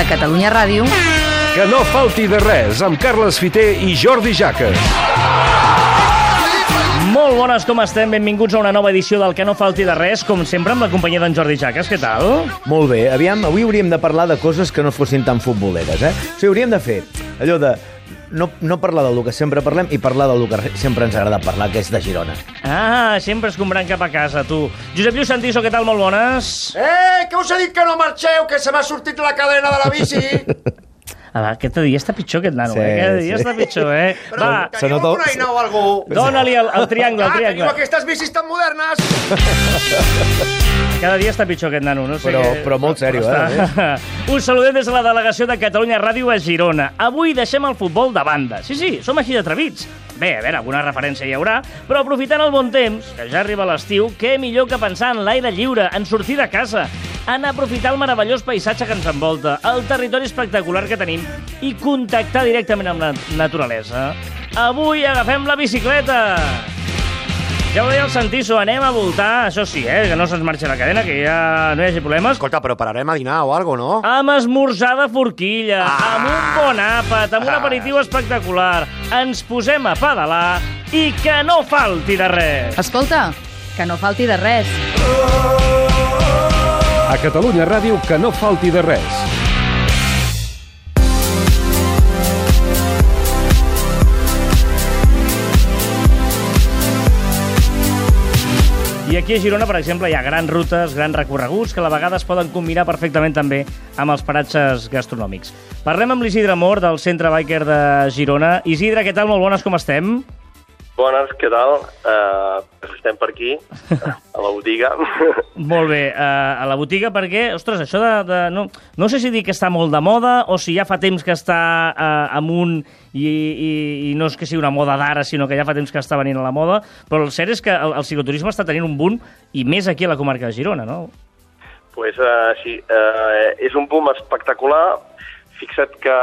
A Catalunya Ràdio. Que no falti de res amb Carles Fiter i Jordi Jaques. Molt bones, com estem? Benvinguts a una nova edició del Que no falti de res, com sempre amb la companyia d'en Jordi Jaques. Què tal? Molt bé, aviam, avui hauríem de parlar de coses que no fossin tan futboleres, eh? O sigui, hauríem de fer allò de no, no parlar del que sempre parlem i parlar del que sempre ens agrada parlar, que és de Girona. Ah, sempre escombrant cap a casa, tu. Josep Lluís Santiso, què tal? Molt bones. Eh, que us he dit que no marxeu, que se m'ha sortit la cadena de la bici. Ah, aquest dia està pitjor aquest nano, Sí, eh? Aquest dia sí. està pitjor, eh? Però Va, teniu nota- alguna eina o algú? dóna-li el, el triangle, el Ah, teniu triangle. aquestes bicis tan modernes. Cada dia està pitjor aquest nano, no sé Però- què- però molt sèrio, eh? Està- Us saludem des de la delegació de Catalunya Ràdio a Girona. Avui deixem el futbol de banda. Sí, sí, som així d'atrevits. Bé, a veure, alguna referència hi haurà, però aprofitant el bon temps, que ja arriba l'estiu, què millor que pensar en l'aire lliure, en sortir de casa, en aprofitar el meravellós paisatge que ens envolta, el territori espectacular que tenim i contactar directament amb la naturalesa. Avui agafem la bicicleta! Ja ho deia el Santiso, anem a voltar, això sí, eh, que no se'ns marxi la cadena, que ja no hi hagi problemes, Escolta, però pararem a dinar o algo, no? amb esmorzar de forquilla, ah. amb un bon àpat, amb un aperitiu espectacular. Ens posem a pedalar i que no falti de res. Escolta, que no falti de res. A Catalunya Ràdio, que no falti de res. I aquí a Girona, per exemple, hi ha grans rutes, grans recorreguts, que a la vegada es poden combinar perfectament també amb els paratges gastronòmics. Parlem amb l'Isidre Mor, del Centre Biker de Girona. Isidre, què tal? Molt bones, com estem? Bones, què tal? Uh, estem per aquí, a la botiga. Molt bé, uh, a la botiga perquè, ostres, això de... de no, no sé si dir que està molt de moda o si ja fa temps que està uh, amunt i, i, i no és que sigui una moda d'ara, sinó que ja fa temps que està venint a la moda, però el cert és que el, el cicloturisme està tenint un boom i més aquí a la comarca de Girona, no? pues, uh, sí, uh, és un boom espectacular. Fixa't que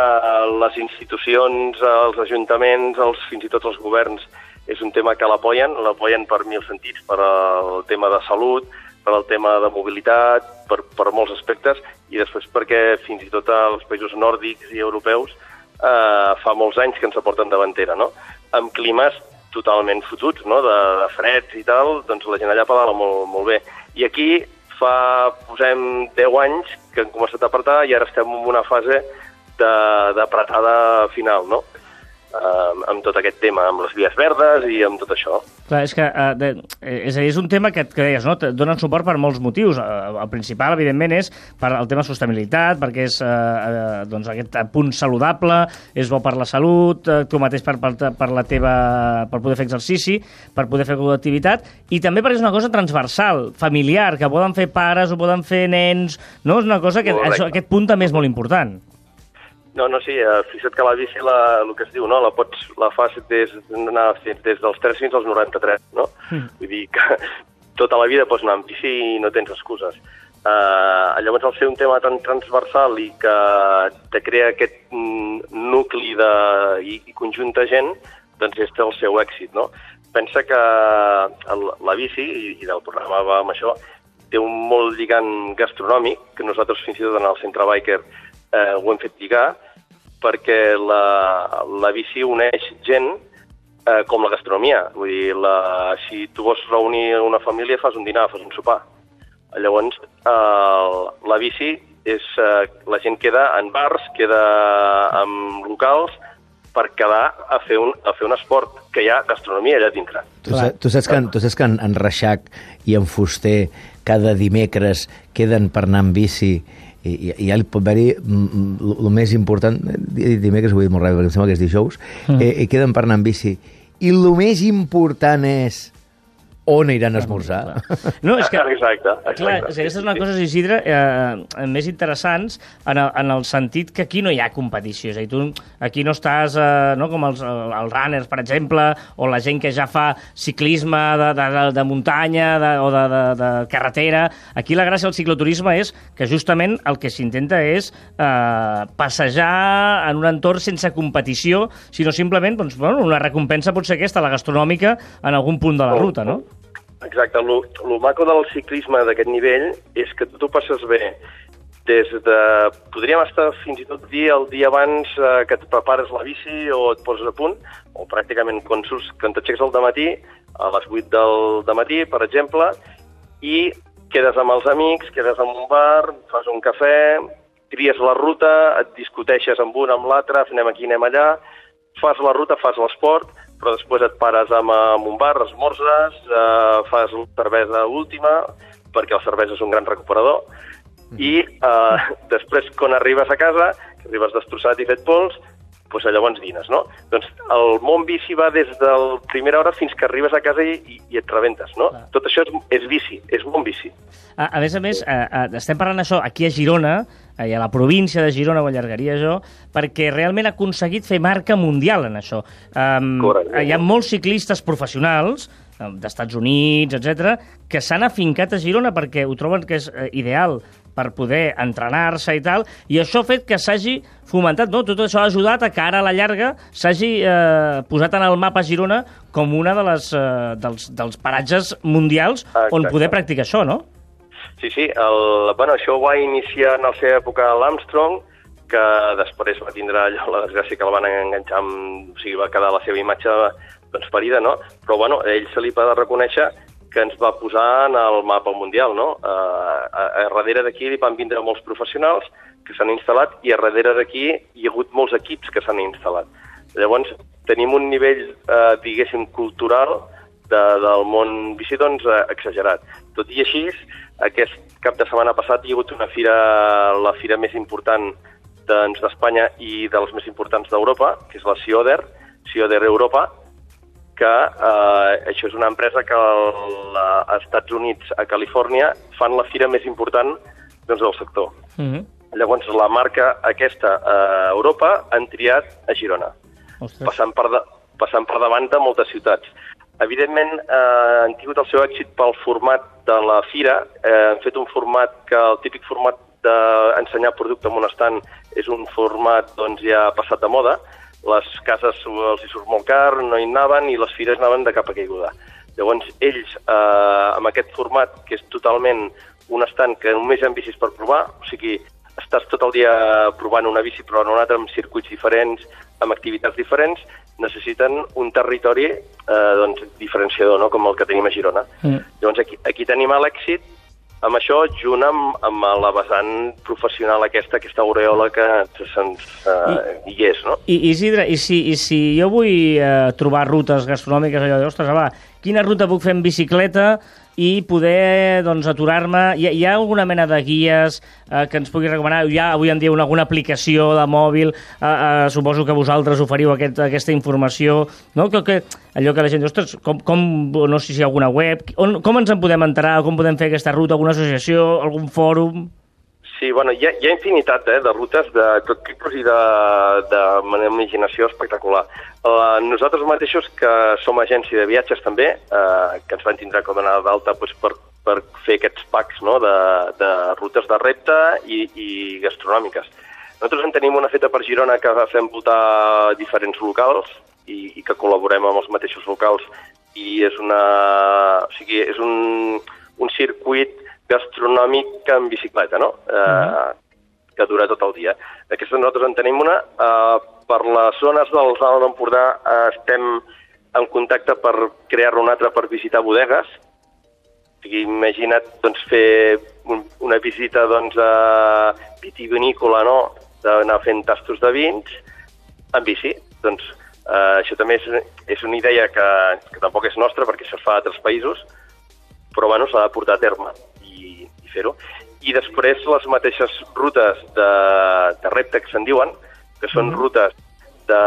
les institucions, els ajuntaments, els, fins i tot els governs, és un tema que l'apoyen, l'apoyen per mil sentits, per el tema de salut, per el tema de mobilitat, per, per molts aspectes, i després perquè fins i tot els països nòrdics i europeus eh, fa molts anys que ens aporten davantera, no? Amb climes totalment fotuts, no? de, de freds i tal, doncs la gent allà pedala molt, molt bé. I aquí fa, posem 10 anys que hem començat a apretar i ara estem en una fase d'apretada final, no? Uh, amb tot aquest tema, amb les vies verdes i amb tot això. Clar, és que uh, de, eh, és, a dir, és un tema que, que deies, no? Donen suport per molts motius. Uh, el principal, evidentment, és per el tema sostenibilitat, perquè és uh, uh, doncs aquest punt saludable, és bo per la salut, uh, tu mateix per, per, per, la teva, per poder fer exercici, per poder fer activitat, i també perquè és una cosa transversal, familiar, que poden fer pares o poden fer nens, no? És una cosa que Correcte. això, aquest punt també és molt important. No, no, sí, eh, fixa't que la bici, la, el que es diu, no? la pots, la fas des, anar des dels 3 fins als 93, no? Mm. Vull dir que tota la vida pots anar amb bici i no tens excuses. Uh, llavors, al ser un tema tan transversal i que te crea aquest mm, nucli de, i, i conjunt de gent, doncs és el seu èxit, no? Pensa que el, la bici, i, i del programa va amb això, té un molt lligant gastronòmic, que nosaltres fins i tot en el centre biker eh, ho hem fet lligar, perquè la, la bici uneix gent eh, com la gastronomia. Vull dir, la, si tu vols reunir una família, fas un dinar, fas un sopar. Llavors, eh, la bici és... Eh, la gent queda en bars, queda en locals, per quedar a fer, un, a fer un esport que hi ha gastronomia allà dintre. Tu, tu, saps que, en- tu saps que en, en Reixac i en Fuster cada dimecres queden per anar amb bici i, i, i ja li pot haver-hi el més important, di- dimecres ho he dit molt ràpid perquè em sembla que és dijous, mm. eh, i queden per anar amb bici. I el més important és on aniran a esmorzar. No, és que... Exacte, exacte. Clar, és que aquestes són les coses, Isidre, eh, més interessants en el, en el sentit que aquí no hi ha competició. És a dir, tu aquí no estàs, eh, no, com els, els runners, per exemple, o la gent que ja fa ciclisme de, de, de, de muntanya de, o de, de, de carretera. Aquí la gràcia del cicloturisme és que justament el que s'intenta és eh, passejar en un entorn sense competició, sinó simplement doncs, bueno, una recompensa pot ser aquesta, la gastronòmica, en algun punt de la ruta, no? Exacte, el maco del ciclisme d'aquest nivell és que tu passes bé. Des de... Podríem estar fins i tot dir el dia abans eh, que et prepares la bici o et poses a punt, o pràcticament quan, surts, quan t'aixeques al matí, a les 8 del matí, per exemple, i quedes amb els amics, quedes en un bar, fas un cafè, tries la ruta, et discuteixes amb un, amb l'altre, anem aquí, anem allà, fas la ruta, fas l'esport, però després et pares amb, amb un bar, esmorzes, eh, fas la cervesa última, perquè la cervesa és un gran recuperador, i eh, després, quan arribes a casa, que arribes destrossat i fet pols, doncs llavors dines, no? Doncs el món bici va des de la primera hora fins que arribes a casa i, i, i et rebentes, no? Clar. Tot això és, és bici, és món bici. A, a més a més, eh, eh, estem parlant això aquí a Girona, i a la província de Girona, ho allargaria jo, perquè realment ha aconseguit fer marca mundial en això. Um, Correcte. hi ha molts ciclistes professionals, eh, d'Estats Units, etc, que s'han afincat a Girona perquè ho troben que és eh, ideal per poder entrenar-se i tal, i això ha fet que s'hagi fomentat, no? tot això ha ajudat a que ara a la llarga s'hagi eh, posat en el mapa Girona com una de les, eh, dels, dels paratges mundials on Exacte. poder practicar això, no? Sí, sí, el, bueno, això ho va iniciar en la seva època l'Armstrong, que després va tindre allò, la desgràcia que el van enganxar amb... O sigui, va quedar la seva imatge doncs, ferida, no? Però, bueno, a ell se li va reconèixer que ens va posar en el mapa mundial, no? Uh, a, a darrere d'aquí van vindre molts professionals que s'han instal·lat i a darrere d'aquí hi ha hagut molts equips que s'han instal·lat. Llavors, tenim un nivell, eh, diguéssim, cultural de, del món bici, doncs, eh, exagerat. Tot i així, aquest cap de setmana passat hi ha hagut una fira, la fira més important doncs, d'Espanya i de les més importants d'Europa, que és la Cioder, Cioder Europa, que eh, això és una empresa que el, als Estats Units, a Califòrnia, fan la fira més important doncs, del sector. Mm -hmm. Llavors, la marca aquesta a Europa han triat a Girona, Ostres. passant per, de, passant per davant de moltes ciutats. Evidentment, eh, han tingut el seu èxit pel format de la fira. Eh, han fet un format que el típic format d'ensenyar producte en un estant és un format doncs, ja passat de moda. Les cases els hi surt molt car, no hi anaven i les fires anaven de cap a caiguda. Llavors, ells, eh, amb aquest format, que és totalment un estant que només hi ha bicis per provar, o sigui, estàs tot el dia provant una bici però en un altre amb circuits diferents, amb activitats diferents, necessiten un territori eh, doncs, diferenciador, no? com el que tenim a Girona. Mm. Llavors aquí, aquí tenim l'èxit amb això, junt amb, amb la vessant professional aquesta, aquesta aureola que se'ns eh, hi és, no? I, Isidre, i si, i si jo vull eh, trobar rutes gastronòmiques, allò de, ostres, va, quina ruta puc fer en bicicleta i poder doncs, aturar-me? Hi, hi ha alguna mena de guies eh, que ens pugui recomanar? Hi ha avui en dia una, alguna aplicació de mòbil? Eh, eh, suposo que vosaltres oferiu aquest, aquesta informació, no? Que, que, allò que la gent diu, ostres, com, com, no sé si hi ha alguna web, on, com ens en podem enterar, com podem fer aquesta ruta, alguna associació, algun fòrum? Sí, bueno, hi ha, hi ha infinitat eh, de rutes de tot tipus i de, de una imaginació espectacular. Uh, nosaltres mateixos, que som agència de viatges també, uh, que ens van tindre que donar d'alta doncs, per, per fer aquests packs no, de, de rutes de repte i, i gastronòmiques. Nosaltres en tenim una feta per Girona que fem votar diferents locals i, i que col·laborem amb els mateixos locals i és una... O sigui, és un, un circuit gastronòmic en bicicleta, no? Eh, que dura tot el dia. Aquesta nosaltres en tenim una. Eh, per les zones del Alt d'Empordà eh, estem en contacte per crear-ne una altra per visitar bodegues. O sigui, imagina't doncs, fer un, una visita doncs, a vitivinícola, no? d'anar fent tastos de vins en bici. Doncs eh, això també és, és una idea que, que tampoc és nostra perquè això es fa a altres països, però bueno, s'ha de portar a terme i, fer-ho. I després les mateixes rutes de, de repte que se'n diuen, que són rutes de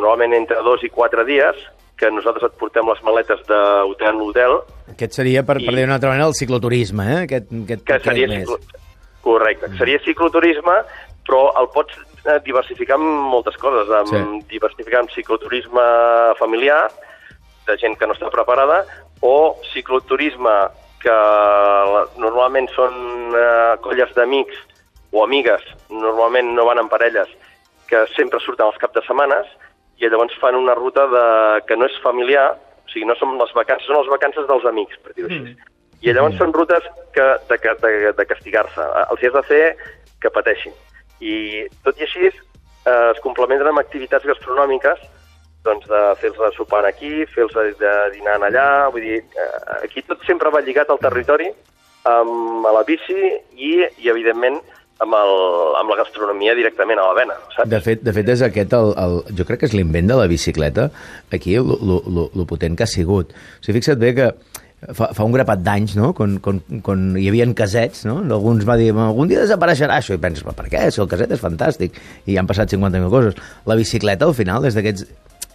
normalment entre dos i quatre dies, que nosaltres et portem les maletes d'hotel a hotel, Aquest seria, per, per I- dir d'una altra manera, el cicloturisme, eh? Aquest, aquest, que aquest seria, mes. ciclo... Correcte, que seria cicloturisme, però el pots eh, diversificar amb moltes coses, amb Sí. diversificar amb cicloturisme familiar, de gent que no està preparada, o cicloturisme que normalment són eh, colles d'amics o amigues, normalment no van en parelles, que sempre surten els caps de setmanes i llavors fan una ruta de, que no és familiar, o sigui, no són les vacances, són les vacances dels amics, per dir-ho així. I llavors són rutes que, de, de, de, castigar-se. Els has de fer que pateixin. I tot i així eh, es complementen amb activitats gastronòmiques doncs de fer-los sopar aquí, fer-los de dinar allà, vull dir, eh, aquí tot sempre va lligat al territori, amb la bici i, i evidentment, amb, el, amb la gastronomia directament a la vena, saps? De fet, de fet és aquest el, el, jo crec que és l'invent de la bicicleta aquí, el, potent que ha sigut. O sigui, fixa't bé que fa, fa un grapat d'anys, no?, quan, quan, quan hi havia casets, no?, alguns va dir, algun dia desapareixerà això, i penses, "Però per què? Si el caset és fantàstic, i han passat 50.000 coses. La bicicleta, al final, és d'aquests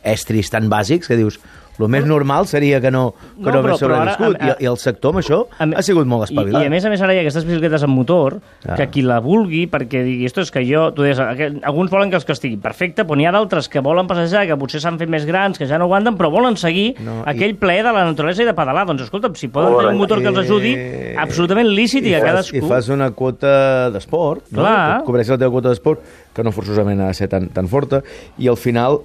estris tan bàsics que dius, el més normal seria que no, que No, no, però- hagués però ara, sobreviscut, a- a- I, i el sector amb això A me- ha sigut molt I, espavilat. I a més a més ara hi ha aquestes bicicletes amb motor Ah. que qui la vulgui, perquè digui, esto és que jo, tu deies, alguns volen que els que estigui perfecte, però n'hi ha d'altres que volen passejar, que potser s'han fet més grans, que ja no aguanten, però volen seguir No, i- aquell plaer de la naturalesa i de pedalar. Doncs escolta, si poden tenir un motor que els ajudi, Eh, absolutament lícit i, a fas, cadascú... I fas una quota d'esport, no? Clar. Et cobreixes la teva quota d'esport, que no forçosament ha de ser tan, tan forta, i al final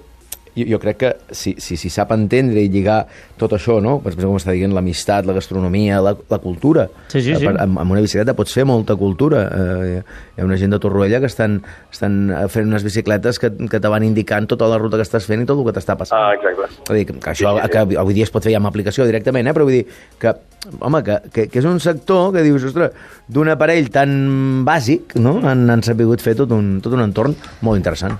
jo, jo crec que si, si, si sap entendre i lligar tot això, no? per exemple, com està dient, l'amistat, la gastronomia, la, la cultura. Sí, sí, sí. Per- Amb, amb una bicicleta pots fer molta cultura. Eh, hi ha una gent de Torroella que estan, estan fent unes bicicletes que, que te van indicant tota la ruta que estàs fent i tot el que t'està passant. Ah, exacte. Vull dir, que, que això Sí, sí, sí. que avui dia es pot fer ja amb aplicació directament, eh? però vull dir que, home, que, que, que és un sector que dius, ostres, d'un aparell tan bàsic, no? han, han sabut fer tot un, tot un entorn molt interessant.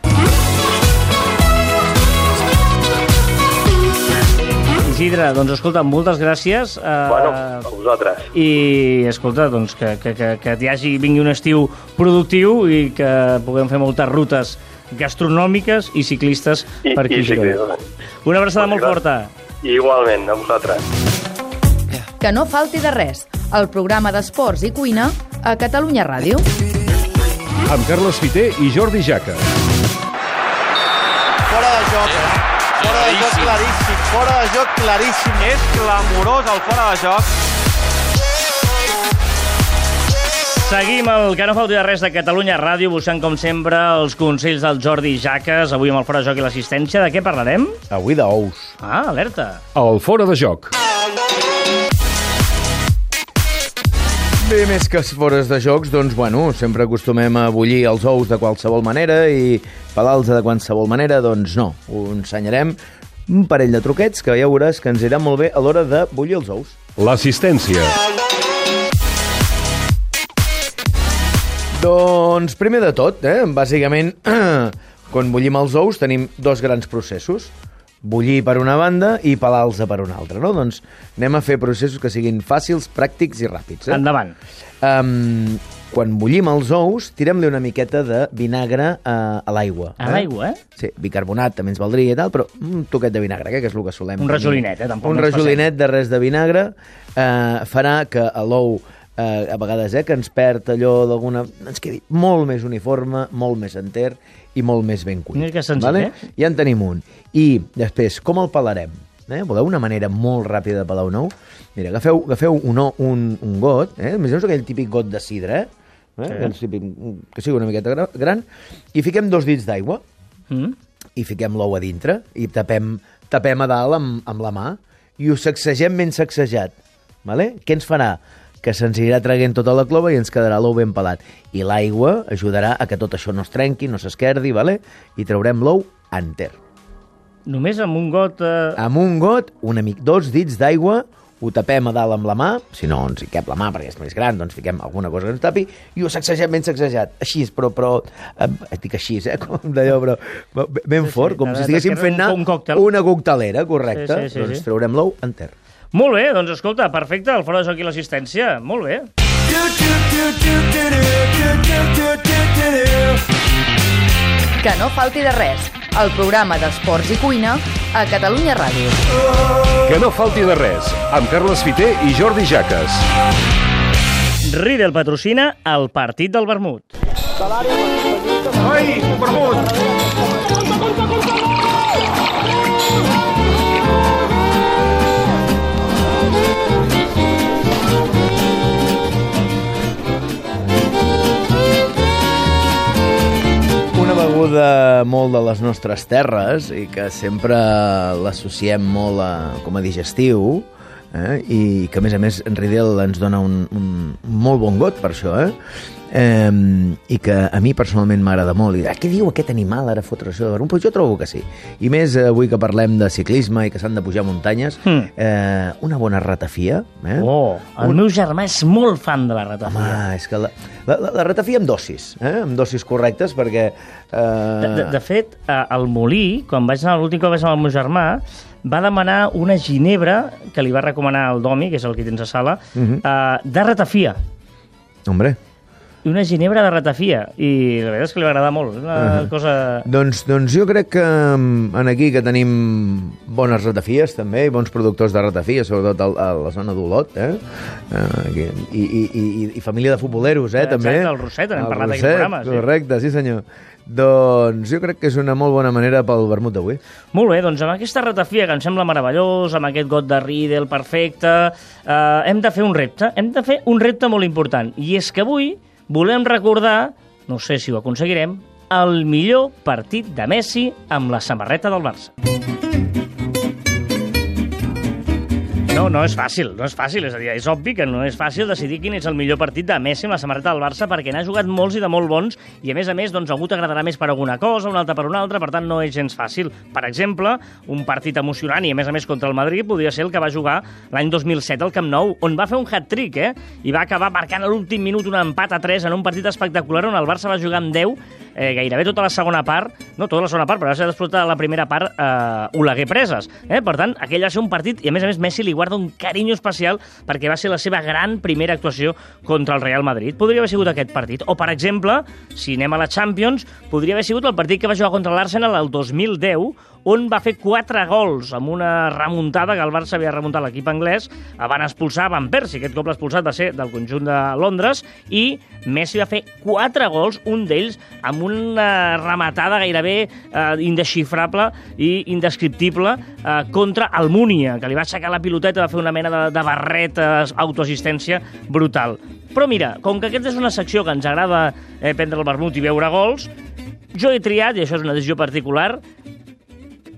Isidre, doncs escolta, moltes gràcies. Eh, Bueno, a vosaltres. I, escolta, doncs que, que, que, que hi hagi, vingui un estiu productiu i que puguem fer moltes rutes gastronòmiques i ciclistes I, per aquí. i ciclisme. Una abraçada molt Moltes forta. Igualment, a vosaltres. Que no falti de res, el programa d'esports i cuina a Catalunya Ràdio. Amb Carles Fiter i Jordi Jaca. Fora de joc, eh? Fora de joc claríssim, fora de joc claríssim. És clamorós el fora de joc. Seguim el que no falti de res de Catalunya Ràdio, buscant, com sempre, els consells del Jordi Jaques, avui amb el Fora de Joc i l'assistència. De què parlarem? Avui d'ous. Ah, alerta. El fora de joc. Bé, més que fores de jocs, doncs, bueno, sempre acostumem a bullir els ous de qualsevol manera i pelar-los de qualsevol manera, doncs no. Ho ensenyarem un parell de truquets que ja veuràs que ens iran molt bé a l'hora de bullir els ous. L'assistència. Doncs, primer de tot, eh, bàsicament, quan bullim els ous tenim dos grans processos. Bullir per una banda i pelar-los per una altra, no? Doncs anem a fer processos que siguin fàcils, pràctics i ràpids. Eh? Endavant. Um, quan bullim els ous, tirem-li una miqueta de vinagre a, a l'aigua. A l'aigua, eh? Sí, bicarbonat també ens valdria i tal, però un toquet de vinagre, eh, que és el que solem. Un rajolinet, eh, tampoc Un rajolinet de res de vinagre eh, farà que a l'ou eh, a vegades eh, que ens perd allò d'alguna... ens quedi molt més uniforme, molt més enter i molt més ben cuit. Mira que senzill, eh? Ja en tenim un. I després, com el pelarem? Eh? Voleu una manera molt ràpida de pelar un ou? Mira, agafeu, agafeu un, ou- un, un got, eh? imagineu aquell típic got de sidra, eh? eh? Sí. Típic, que sigui una miqueta gra- gran, i fiquem dos dits d'aigua, Mm? i fiquem l'ou a dintre i tapem, tapem a dalt amb, amb la mà i ho sacsegem ben sacsejat. Vale? Què ens farà? Que se'ns anirà traguent tota la clova i ens quedarà l'ou ben pelat. I l'aigua ajudarà a que tot això no es trenqui, no s'esquerdi, vale? i traurem l'ou enter. Només amb un got... Eh... Amb un got, una mic, dos dits d'aigua, ho tapem a dalt amb la mà, si no ens hi cap la mà perquè és més gran, doncs fiquem alguna cosa que ens tapi, i ho sacsegem ben sacsejat. Així, però, però eh, dic així, eh, com d'allò, però ben Sí, sí, fort, com de- si estiguéssim fent anar un còctel. una coctelera, correcte. Sí, sí, sí, doncs sí. traurem l'ou enter. Molt bé, doncs escolta, perfecte, el fora de joc i l'assistència. Molt bé. Que no falti de res, el programa d'esports i cuina a Catalunya Ràdio. Que no falti de res. Amb Carles Fiter i Jordi Jaques. Riedel patrocina el partit del vermut. Ai, vermut! Una beguda molt de les nostres terres i que sempre l'associem molt a, com a digestiu, eh? i que a més a més en Riedel ens dona un, un molt bon got per això, eh? eh, i que a mi personalment m'agrada molt. I, ah, què diu aquest animal ara fotre això de Verdun? Pues jo trobo que sí. I més eh, avui que parlem de ciclisme i que s'han de pujar muntanyes, Hmm. eh, una bona ratafia. Eh? Oh, el meu germà és molt fan de la ratafia. Home, és que la, la, la, la ratafia amb dosis, eh? amb dosis correctes, perquè... Eh... De, de, de fet, eh, el Molí, quan vaig anar l'últim cop vaig anar amb el meu germà, va demanar una ginebra que li va recomanar el Domi, que és el que tens a sala, Mhm. eh, de ratafia. Hombre, una ginebra de ratafia. I la veritat és que li va agradar molt. Una Mhm. cosa... doncs, doncs jo crec que mm, en aquí que tenim bones ratafies també, i bons productors de ratafia, sobretot a, a la zona d'Olot, eh? eh aquí, i, i, i, i família de futboleros, eh, Exacte, també. el Roset, n'hem parlat d'aquest Roset, programa, sí. Correcte, sí senyor. Doncs jo crec que és una molt bona manera pel vermut d'avui. Molt bé, doncs amb aquesta ratafia que em sembla meravellós, amb aquest got de Riedel perfecte, eh, hem de fer un repte, hem de fer un repte molt important, i és que avui volem recordar, no sé si ho aconseguirem, el millor partit de Messi amb la samarreta del Barça. No, no és fàcil, no és fàcil, és a dir, és obvi que no és fàcil decidir quin és el millor partit de Messi amb la samarreta del Barça perquè n'ha jugat molts i de molt bons i a més a més doncs algú t'agradarà més per alguna cosa, un altre per una altra, per tant no és gens fàcil. Per exemple, un partit emocionant i a més a més contra el Madrid podria ser el que va jugar l'any 2007 al Camp Nou, on va fer un hat-trick, eh? I va acabar marcant a l'últim minut un empat a 3 en un partit espectacular on el Barça va jugar amb 10 eh, gairebé tota la segona part, no tota la segona part, però va ser disfrutar de la primera part eh, Oleguer preses. Eh? Per tant, aquell va ser un partit, i a més a més Messi li guarda un carinyo especial perquè va ser la seva gran primera actuació contra el Real Madrid. Podria haver sigut aquest partit. O, per exemple, si anem a la Champions, podria haver sigut el partit que va jugar contra l'Arsenal el 2010, on va fer quatre gols amb una remuntada que el Barça havia remuntat l'equip anglès, van expulsar Van Persie, aquest cop l'expulsat va ser del conjunt de Londres, i Messi va fer quatre gols, un d'ells amb una rematada gairebé eh, indesxifrable i indescriptible eh, contra el Múnia, que li va aixecar la piloteta, va fer una mena de, de barret, eh, autoassistència brutal. Però mira, com que aquesta és una secció que ens agrada eh, prendre el vermut i veure gols, jo he triat, i això és una decisió particular,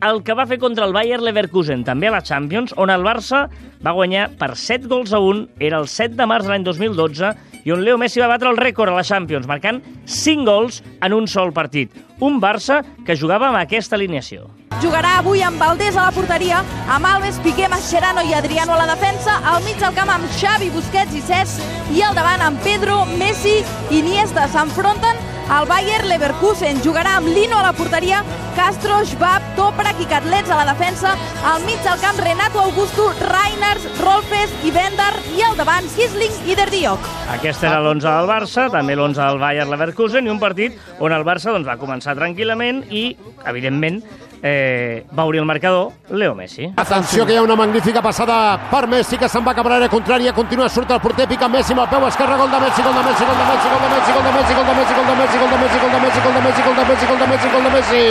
el que va fer contra el Bayer Leverkusen, també a la Champions, on el Barça va guanyar per 7 gols a 1, era el 7 de març de l'any 2012, i on Leo Messi va batre el rècord a la Champions, marcant 5 gols en un sol partit. Un Barça que jugava amb aquesta alineació. Jugarà avui amb Valdés a la porteria, amb Alves, Piqué, Mascherano i Adriano a la defensa, al mig del camp amb Xavi, Busquets i Cesc, i al davant amb Pedro, Messi i Iniesta. S'enfronten al Bayer Leverkusen. Jugarà amb Lino a la porteria, Castro, Schwab, Toprak i Catlets a la defensa, al mig del camp Renato Augusto, Reiners, Rolfes i Bender, i al davant Kisling i Derdiok. Aquest era l'11 del Barça, també l'11 del Bayer Leverkusen, i un partit on el Barça doncs, va començar tranquil·lament i, evidentment, eh, va obrir el marcador Leo Messi. Atenció, que hi ha una magnífica passada per Messi, que se'n va cap a l'àrea contrària, continua, surt el porter, pica Messi amb el peu esquerre, gol de Messi, gol de Messi, gol de Messi, gol de Messi, gol de Messi, gol de Messi, gol de Messi, gol de Messi, gol de Messi, gol de Messi, gol de Messi, gol de Messi, gol de Messi.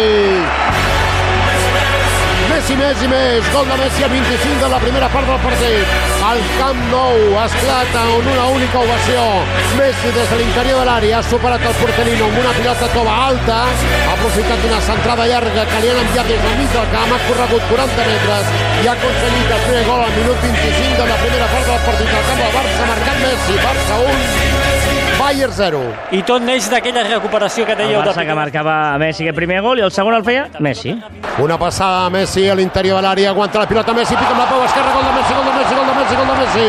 Messi, Messi, més, gol de Messi a 25 de la primera part del partit. El Camp Nou esclata en una única ovació. Messi des de l'interior de l'àrea ha superat el porterino amb una pilota tova alta, ha aprofitat una centrada llarga que li han enviat des del mig del camp, ha corregut 40 metres i ha aconseguit el primer gol al minut 25 de la primera part del partit. El camp del Barça marcat Messi, Barça 1, Bayern 0. I tot neix d'aquella recuperació que El dèieu Barça que marcava Messi aquest primer gol i el segon el feia Messi. Una passada a Messi a l'interior de l'àrea, aguanta la pilota Messi, pica amb la peu esquerra, gol de Messi, gol de Messi, gol de Messi, gol de Messi.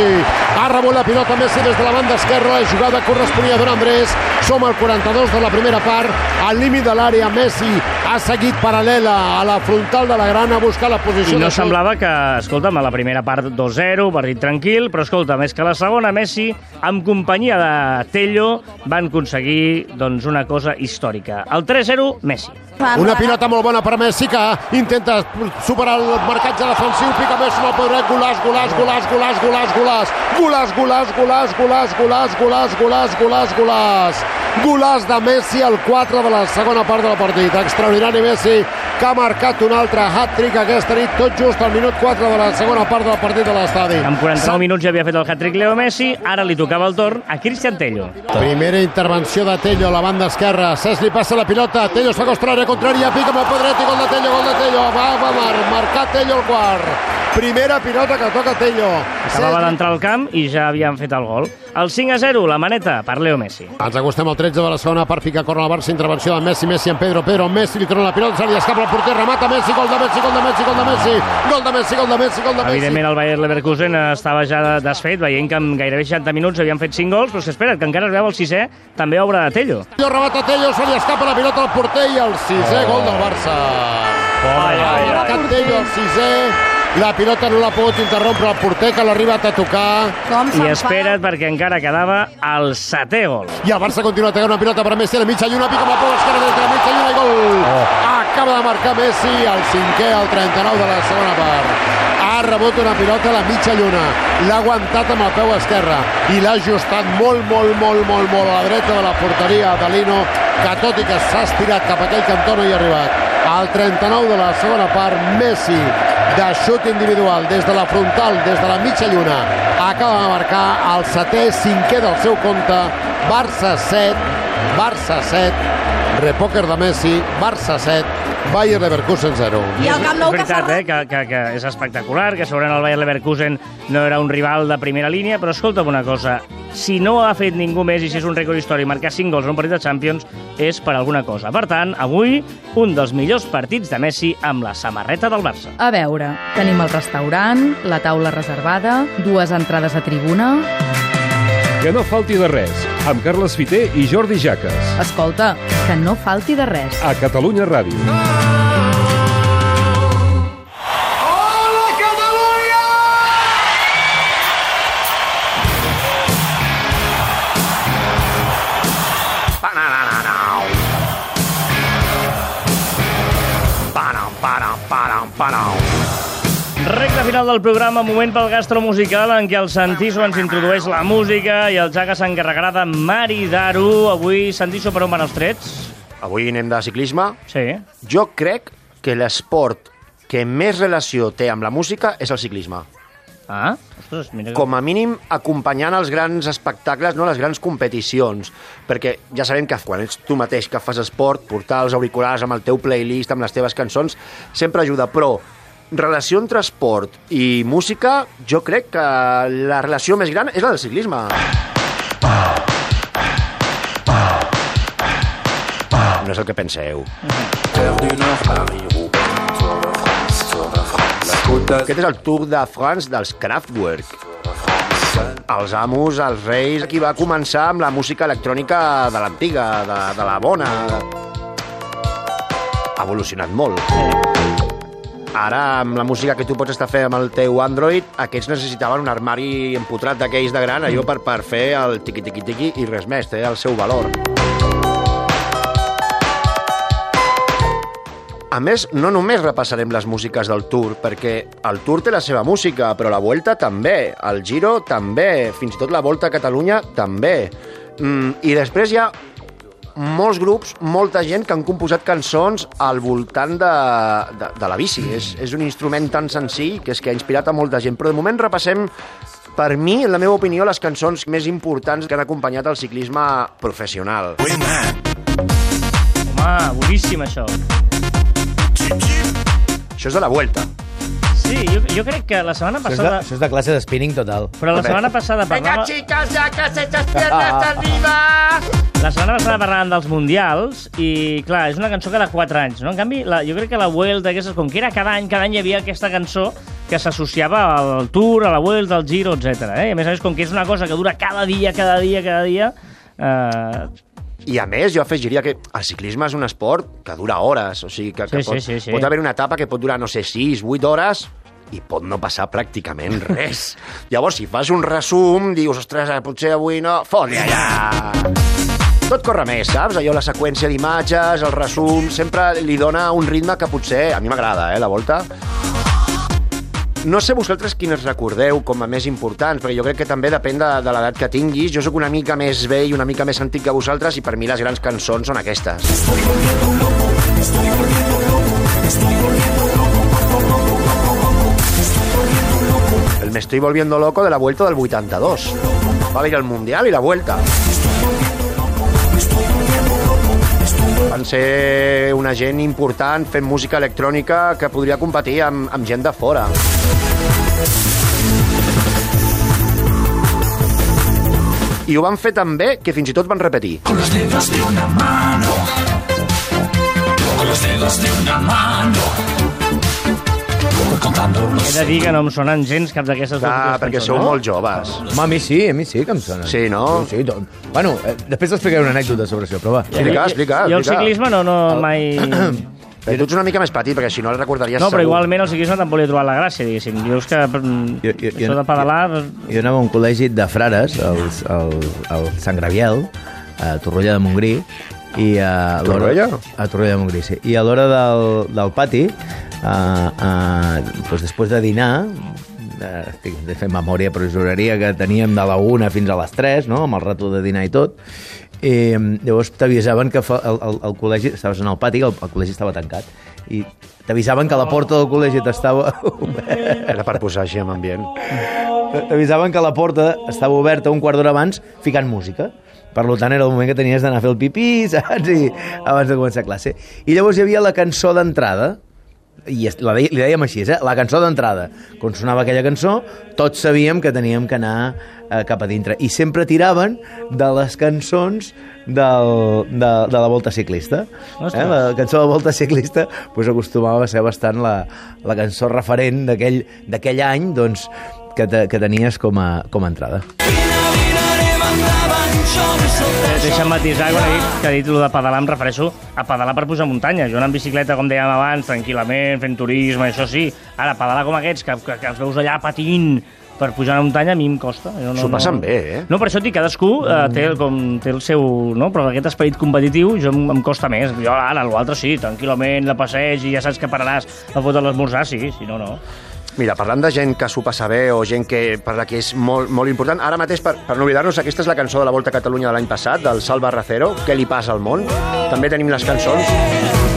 Ha rebut la pilota Messi des de la banda esquerra, la jugada corresponia a Don Andrés. Som al 42 de la primera part, al límit de l'àrea Messi ha seguit paral·lela a la frontal de la grana a buscar la posició I no semblava que, escolta'm, a la primera part 2-0, partit tranquil, però escolta, més que la segona, Messi, amb companyia de Tello, van aconseguir doncs, una cosa històrica. El 3-0, Messi. Una pilota molt bona per Messi que intenta superar el marcatge defensiu, pica Messi amb el podret, golàs, golàs, golàs, golàs, golàs, golàs, golàs, golàs, golàs, golàs, golàs, golàs, golàs, golàs, golàs, golàs de Messi al 4 de la segona part del partit. Extraordinari Messi que ha marcat un altre hat-trick aquesta nit, tot just al minut 4 de la segona part del partit de l'estadi. En 49 minuts ja havia fet el hat-trick Leo Messi, ara li tocava el torn a Cristian Tello. Primera intervenció de Tello a la banda esquerra. Cesc li passa la pilota. Tello es fa contrària. Pica amb el pedret i gol de Tello, gol de Tello. Va, va, mar, marcar Tello el quart. Primera pilota que toca Tello. Acabava d'entrar al camp i ja havien fet el gol. El 5 a 0, la maneta, per Leo Messi. Ens acostem al 13 de la segona part, fica corna el Barça, intervenció de Messi, Messi en Pedro, Pedro, Messi, li torna la pilota, se li escapa el porter, remata Messi, gol de Messi, gol de Messi, gol de Messi, gol de Messi, gol de Messi, gol de Messi. Evidentment, el Bayer Leverkusen estava ja desfet, veient que en gairebé 60 minuts havien fet 5 gols, però espera't, que encara es veu el sisè, també obra de Tello. Tello remata Tello, se li escapa la pilota al porter i el sisè gol del Barça. Ai, ai, ai. Marcat Tello, el sisè, la pilota no l'ha pogut interrompre el porter, que l'ha arribat a tocar. Com I espera't, perquè encara quedava el setè gol. I el Barça continua tocant una pilota per Messi a la mitja lluna, pica amb la peu esquerra des de la mitja lluna i gol! Acaba de marcar Messi, el cinquè, el 39 de la segona part. Ha rebut una pilota a la mitja lluna, l'ha aguantat amb el peu esquerre i l'ha ajustat molt, molt, molt, molt, molt a la dreta de la porteria de Lino, que tot i que s'ha estirat cap a aquell cantó no hi ha arribat. Al 39 de la segona part, Messi, de xut individual des de la frontal, des de la mitja lluna, acaba de marcar el setè, cinquè del seu compte, Barça 7, Barça 7, repòquer de Messi, Barça 7, Bayer Leverkusen 0. I el Camp Nou és que veritat, eh, que, que, que és espectacular, que segurament el Bayer Leverkusen no era un rival de primera línia, però escolta'm una cosa, si no ha fet ningú més i si és un rècord històric marcar 5 gols en un partit de Champions és per alguna cosa. Per tant, avui, un dels millors partits de Messi amb la samarreta del Barça. A veure, tenim el restaurant, la taula reservada, dues entrades a tribuna... Que no falti de res, amb Carles Fiter i Jordi Jaques. Escolta, que no falti de res. A Catalunya Ràdio. Recte final del programa, moment pel gastro musical en què el Santiso ens introdueix la música i el Jaga s'encarregarà de maridar-ho. Avui, Santiso, per on van els trets? Avui anem de ciclisme. Sí. Jo crec que l'esport que més relació té amb la música és el ciclisme. Ah, ostres, mira. Com a mínim acompanyant els grans espectacles, no les grans competicions, perquè ja sabem que quan ets tu mateix que fas esport, portar els auriculars amb el teu playlist, amb les teves cançons, sempre ajuda, però relació entre esport i música, jo crec que la relació més gran és la del ciclisme. No és el que penseu. Aquest és el Tour de France dels Kraftwerk. Els amos, els reis, qui va començar amb la música electrònica de l'antiga, de, de la bona. Ha evolucionat molt. Ara, amb la música que tu pots estar fent amb el teu Android, aquests necessitaven un armari empotrat d'aquells de gran, allò per, per fer el tiqui-tiqui-tiqui i res més, té el seu valor. A més, no només repassarem les músiques del Tour, perquè el Tour té la seva música, però la Vuelta també, el Giro també, fins i tot la Volta a Catalunya també. Mm, I després hi ha molts grups, molta gent que han composat cançons al voltant de, de, de la bici. És, és un instrument tan senzill que és que ha inspirat a molta gent. Però de moment repassem, per mi, en la meva opinió, les cançons més importants que han acompanyat el ciclisme professional. Home, boníssim, això. Això és de la Vuelta. Jo, crec que la setmana Això és, de, passada... això és de classe de spinning total. Però la setmana passada parlava... chicas, ya que se echas piernas arriba! La setmana passada parlàvem dels mundials i, clar, és una cançó cada 4 anys, no? En canvi, la, jo crec que la Vuelta, aquestes, com que era cada any, cada any hi havia aquesta cançó que s'associava al Tour, a la Vuelta, al Giro, etc. Eh? I a més a més, com que és una cosa que dura cada dia, cada dia, cada dia... Eh, I a més, jo afegiria que el ciclisme és un esport que dura hores, o sigui, que, que Sí, pot, sí, sí, sí. pot haver una etapa que pot durar, no sé, 6, 8 hores i pot no passar pràcticament res. Llavors, si fas un resum, dius, ostres, eh, potser avui no... Fot-li allà! Tot corre més, saps? Allò, la seqüència d'imatges, el resum, sempre li dona un ritme que potser... A mi m'agrada, eh, la volta. No sé vosaltres quines recordeu com a més importants, perquè jo crec que també depèn de, de l'edat que tinguis. Jo sóc una mica més vell, una mica més antic que vosaltres, i per mi les grans cançons són aquestes. El me estoy volviendo loco de la vuelta del 82. Va a ir al Mundial y la vuelta. Van ser una gent important fent música electrònica que podria competir amb, amb gent de fora. I ho van fer tan bé que fins i tot van repetir. Con los dedos de una mano Con los dedos de una mano he de dir que no em sonen gens cap d'aquestes Ah, dues perquè cançons, sou no? molt joves. Home, a mi sí, a mi sí que em sona. Sí, no? Sí, sí tot. Bueno, eh, després t'explicaré una anècdota sobre això, però va. Explica, explica, I el explica. ciclisme no, no mai... Eh, tu ets una mica més petit, perquè si no el recordaries No, però segur. igualment el ciclisme tampoc li he trobat la gràcia, diguéssim. Dius que mm, Jo- jo- jo- això de pedalar... Jo anava a un col·legi de frares, al, al, al Sant Graviel, a Torroella de Montgrí, i a l'hora- Torroella? A Torroella de Montgrí, sí. I a l'hora del, del pati, a, a, doncs després de dinar, eh, estic de fer memòria, però juraria que teníem de la una fins a les 3, no?, amb el rato de dinar i tot, i llavors t'avisaven que fa, el, el, el col·legi, estaves en el pati, el, el col·legi estava tancat, i t'avisaven que la porta del col·legi t'estava oberta. Era per posar així en ambient. T'avisaven que la porta estava oberta un quart d'hora abans ficant música. Per tant, era el moment que tenies d'anar a fer el pipí, saps? I abans de començar classe. I llavors hi havia la cançó d'entrada, i la deia, li dèiem així, eh? la cançó d'entrada. Quan sonava aquella cançó, tots sabíem que teníem que anar eh, cap a dintre. I sempre tiraven de les cançons del, de, de la volta ciclista. Eh? Ostres. La cançó de la volta ciclista pues, acostumava a ser bastant la, la cançó referent d'aquell any doncs, que, te, que tenies com a, com a entrada. Eh, Deixa'm matisar, quan he dit, que ha dit de pedalar, em refereixo a pedalar per pujar muntanya. Jo anar en bicicleta, com dèiem abans, tranquil·lament, fent turisme, això sí. Ara, pedalar com aquests, que, que, que els veus allà patint per pujar una muntanya, a mi em costa. Jo S'ho passen bé, eh? No, per això et dic, cadascú eh, té, el- com, té el seu... No? Però aquest esperit competitiu jo em, em costa més. Jo ara, l'altre sí, tranquil·lament, la passeig i ja saps que pararàs a fotre l'esmorzar, sí, si no, no. Mira, parlant de gent que s'ho passa bé o gent que, per la que és molt, molt important, ara mateix, per, per no oblidar-nos, aquesta és la cançó de la Volta a Catalunya de l'any passat, del Salva Racero, Què li passa al món? També tenim les cançons.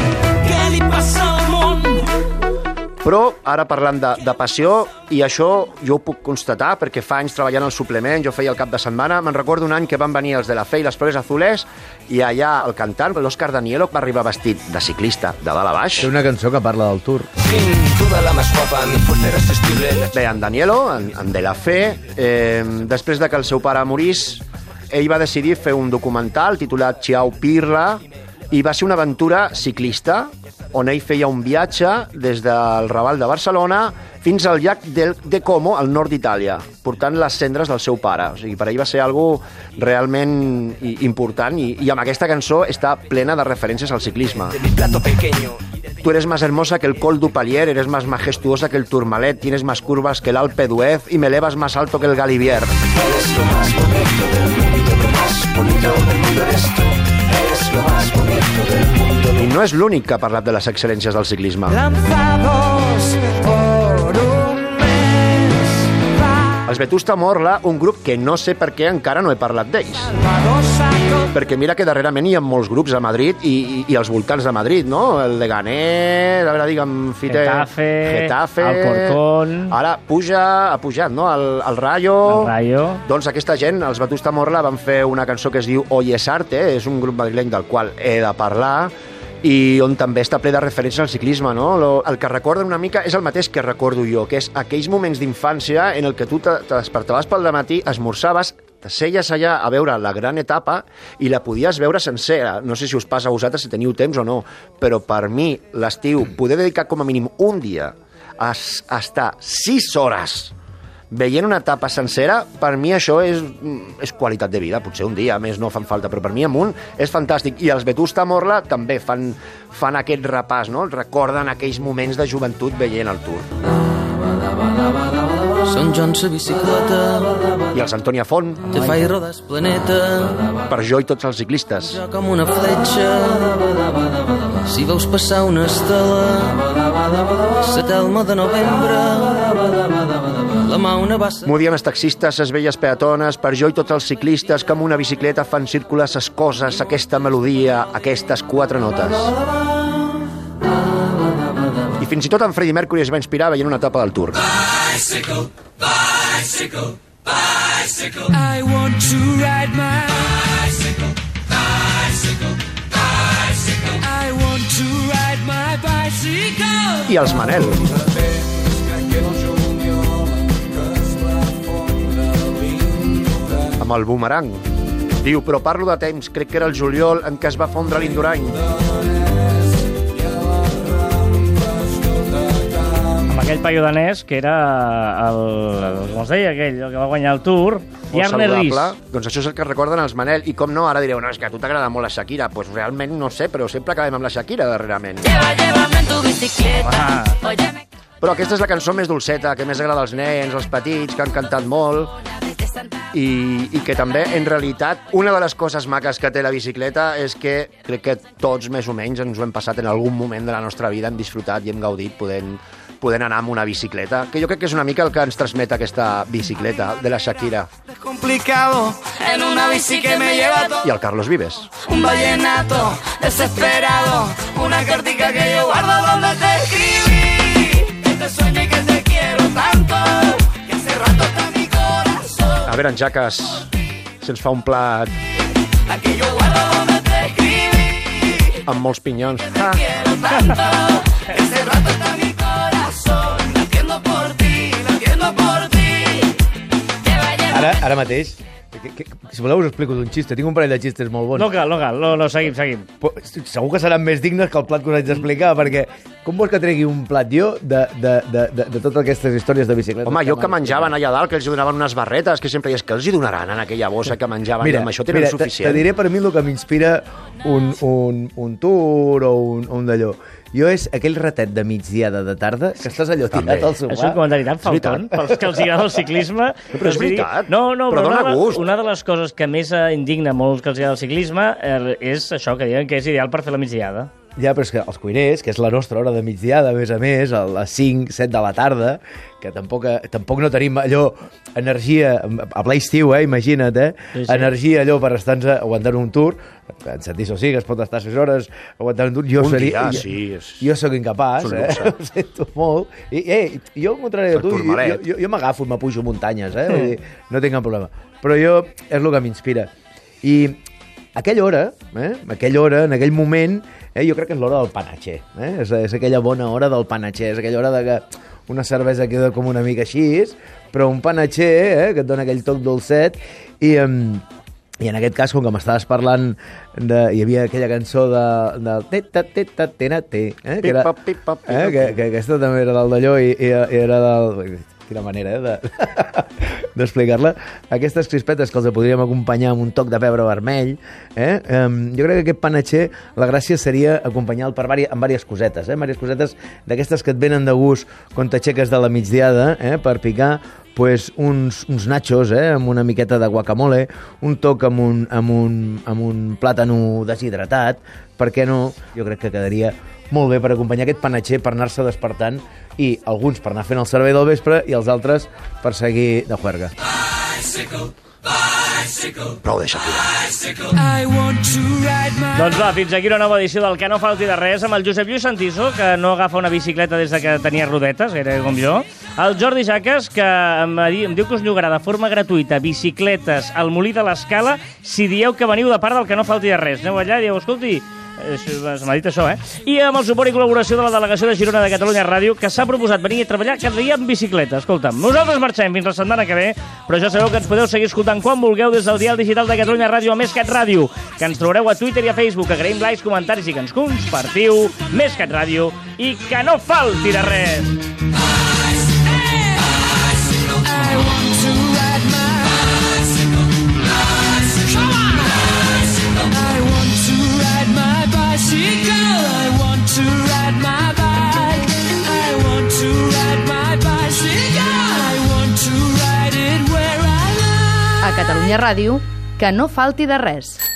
Però ara parlant de, de passió, i això jo ho puc constatar perquè fa anys treballant al suplement, jo feia el cap de setmana, me'n recordo un any que van venir els de la Fe i les Flores Azules i allà el cantant, l'Òscar Danielo, va arribar vestit de ciclista de dalt a baix. Té una cançó que parla del Tour. Bé, en Danielo, en, en De La Fe, eh, després de que el seu pare morís, ell va decidir fer un documental titulat Chiao Pirla i va ser una aventura ciclista on ell feia un viatge des del Raval de Barcelona fins al llac del, de Como, al nord d'Itàlia, portant les cendres del seu pare. O sigui, per ell va ser algo realment important i, i amb aquesta cançó està plena de referències al ciclisme. Tú eres más hermosa que el Col du Palier, eres más majestuosa que el Tourmalet, tienes más curvas que el Alpe d'Huez y me elevas más alto que el Galivier. Eres lo más bonito del mundo, lo más bonito del mundo eres tú. Eres lo más bonito del mundo. I no és l'únic que ha parlat de les excel·lències del ciclisme. Els Vetusta Morla, un grup que no sé per què encara no he parlat d'ells. Perquè mira que darrerament hi ha molts grups a Madrid i, i, i als voltants de Madrid, no? El de Ganer, a veure, digue'm... Fite, Getafe, Getafe... Alcorcón. Ara puja, ha pujat, no? El, el Rayo... El Rayo. Doncs aquesta gent, els Vetusta Morla, van fer una cançó que es diu Oye es arte, és un grup madrileny del qual he de parlar, i on també està ple de referències al ciclisme, no? El que recorden una mica és el mateix que recordo jo, que és aquells moments d'infància en el que tu te, te despertaves pel matí, esmorzaves, t'asseies allà a veure la gran etapa i la podies veure sencera. No sé si us passa a vosaltres, si teniu temps o no, però per mi, l'estiu, poder dedicar com a mínim un dia a, a estar sis hores veient una etapa sencera, per mi això és, és qualitat de vida. Potser un dia més no fan falta, però per mi amunt és fantàstic. I els Vetusta Morla també fan, fan aquest repàs, no? Recorden aquells moments de joventut veient el Tour. Sant Joan sa bicicleta, I els Antònia Font, te fa i rodes planeta, per jo i tots els ciclistes. jo com una fletxa. Si veus passar una estela, sa telma de novembre, la mà una bassa... Diem els taxistes, les velles peatones, per jo i tots els ciclistes que amb una bicicleta fan circular ses coses, aquesta melodia, aquestes quatre notes. I fins i tot en Freddie Mercury es va inspirar veient una etapa del Tour. Bicycle, bicycle, bicycle. I want to ride my bicycle, bicycle, bicycle. I want to ride my bicycle. I els Manel. Com el boomerang. Diu, però parlo de temps, crec que era el juliol en què es va fondre l'Indurany. Amb aquell paio danès, que era el, com es deia aquell, el que va guanyar el Tour, Molt Jarne Ries. Doncs això és el que recorden els Manel. I com no, ara direu, no, és que a tu t'agrada molt la Shakira. Doncs pues realment no sé, però sempre acabem amb la Shakira darrerament. Ah. Però aquesta és la cançó més dolceta, que més agrada als nens, als petits, que han cantat molt. I, i que també, en realitat, una de les coses maques que té la bicicleta és que crec que tots més o menys ens ho hem passat en algun moment de la nostra vida, hem disfrutat i hem gaudit podent, podent anar amb una bicicleta, que jo crec que és una mica el que ens transmet aquesta bicicleta de la Shakira. complicado en una bici que me lleva todo. I el Carlos Vives. Un vallenato desesperado, una cartica que yo guardo donde te escribí. Que te sueño y que te quiero tanto, que hace rato. A veure, en Jaques, si ens fa un plat amb molts pinyons. Vaya Ara, ara mateix, que, que, si voleu us explico d'un xiste. Tinc un parell de xistes molt bons. No cal, no cal, no, no, seguim, seguim. Però Segur que seran més dignes que el plat que us haig d'explicar, perquè com vols que tregui un plat jo de, de, de, de, de totes aquestes històries de bicicleta? Home, jo que menjaven allà dalt, que els donaven unes barretes, que sempre deies que els hi donaran en aquella bossa que menjaven, i amb això tenen mira, te- suficient. Te diré per mi el que m'inspira un, un, un tour o un, un d'allò. Jo és aquell ratet de migdiada de tarda que estàs allò També. tirat al sofà. És un comentari tan falton pels que els agrada el ciclisme. però és veritat. No, no, Però però, dona una, de- gust. una de les coses que més indigna molts que els agrada el ciclisme eh, és això, que diuen que és ideal per fer la migdiada. Ja, però és que els cuiners, que és la nostra hora de migdiada, a més a més, a les 5, 7 de la tarda, que tampoc, tampoc no tenim allò, energia, a ple estiu, eh, imagina't, eh? Sí, sí. Energia allò per estar-nos aguantant un tour, en sentit o sí, que es pot estar 6 hores aguantant un tour, jo Un seria... dia, jo, sí, és- Jo sóc incapaç, eh? Ho sento molt. I, eh, jo, al contrari de tu, jo, jo, jo, m'agafo i m'apujo muntanyes, eh? Vull dir, no tinc cap problema. Però jo, és el que m'inspira. I aquella hora, eh? aquella hora, en aquell moment, eh? jo crec que és l'hora del panatxer. Eh? És, és aquella bona hora del panatxer, és aquella hora de que una cervesa queda com una mica així, però un panatxer eh? que et dona aquell toc dolcet i... Um, i en aquest cas, com que m'estaves parlant de... Hi havia aquella cançó de... de teta, teta, tena, te, eh? que, era, eh? que, que aquesta també era del d'allò i, i, i era del... Quina manera, eh? De... d'explicar-la. Aquestes crispetes que els podríem acompanyar amb un toc de pebre vermell, eh? Um, jo crec que aquest panatxer, la gràcia seria acompanyar-lo per vari, amb diverses cosetes, eh? Diverses cosetes d'aquestes que et venen de gust quan t'aixeques de la migdiada, eh? Per picar pues, uns, uns nachos eh, amb una miqueta de guacamole, un toc amb un, amb un, amb un plàtano deshidratat, per què no? Jo crec que quedaria molt bé per acompanyar aquest panatxer per anar-se despertant i alguns per anar fent el servei del vespre i els altres per seguir de juerga. Prou de Shakira. I want to ride my Doncs va, fins aquí una nova edició del Que no falti de res amb el Josep Lluís Santiso, que no agafa una bicicleta des de que tenia rodetes, gairebé com jo. El Jordi Jaques, que em, di- em diu que us llogarà de forma gratuïta bicicletes al Molí de l'Escala si dieu que veniu de part del Que no falti de res. Aneu allà i dieu, escolti, se m'ha dit això, eh? I amb el suport i col·laboració de la delegació de Girona de Catalunya Ràdio, que s'ha proposat venir a treballar cada dia amb bicicleta. Escolta'm, nosaltres marxem fins la setmana que ve, però ja sabeu que ens podeu seguir escoltant quan vulgueu des del dial digital de Catalunya Ràdio a Més Cat Ràdio, que ens trobareu a Twitter i a Facebook. Agraïm likes, comentaris i que ens compartiu. Més Cat Ràdio i que no falti de res. I A Catalunya Ràdio, que no falti de res.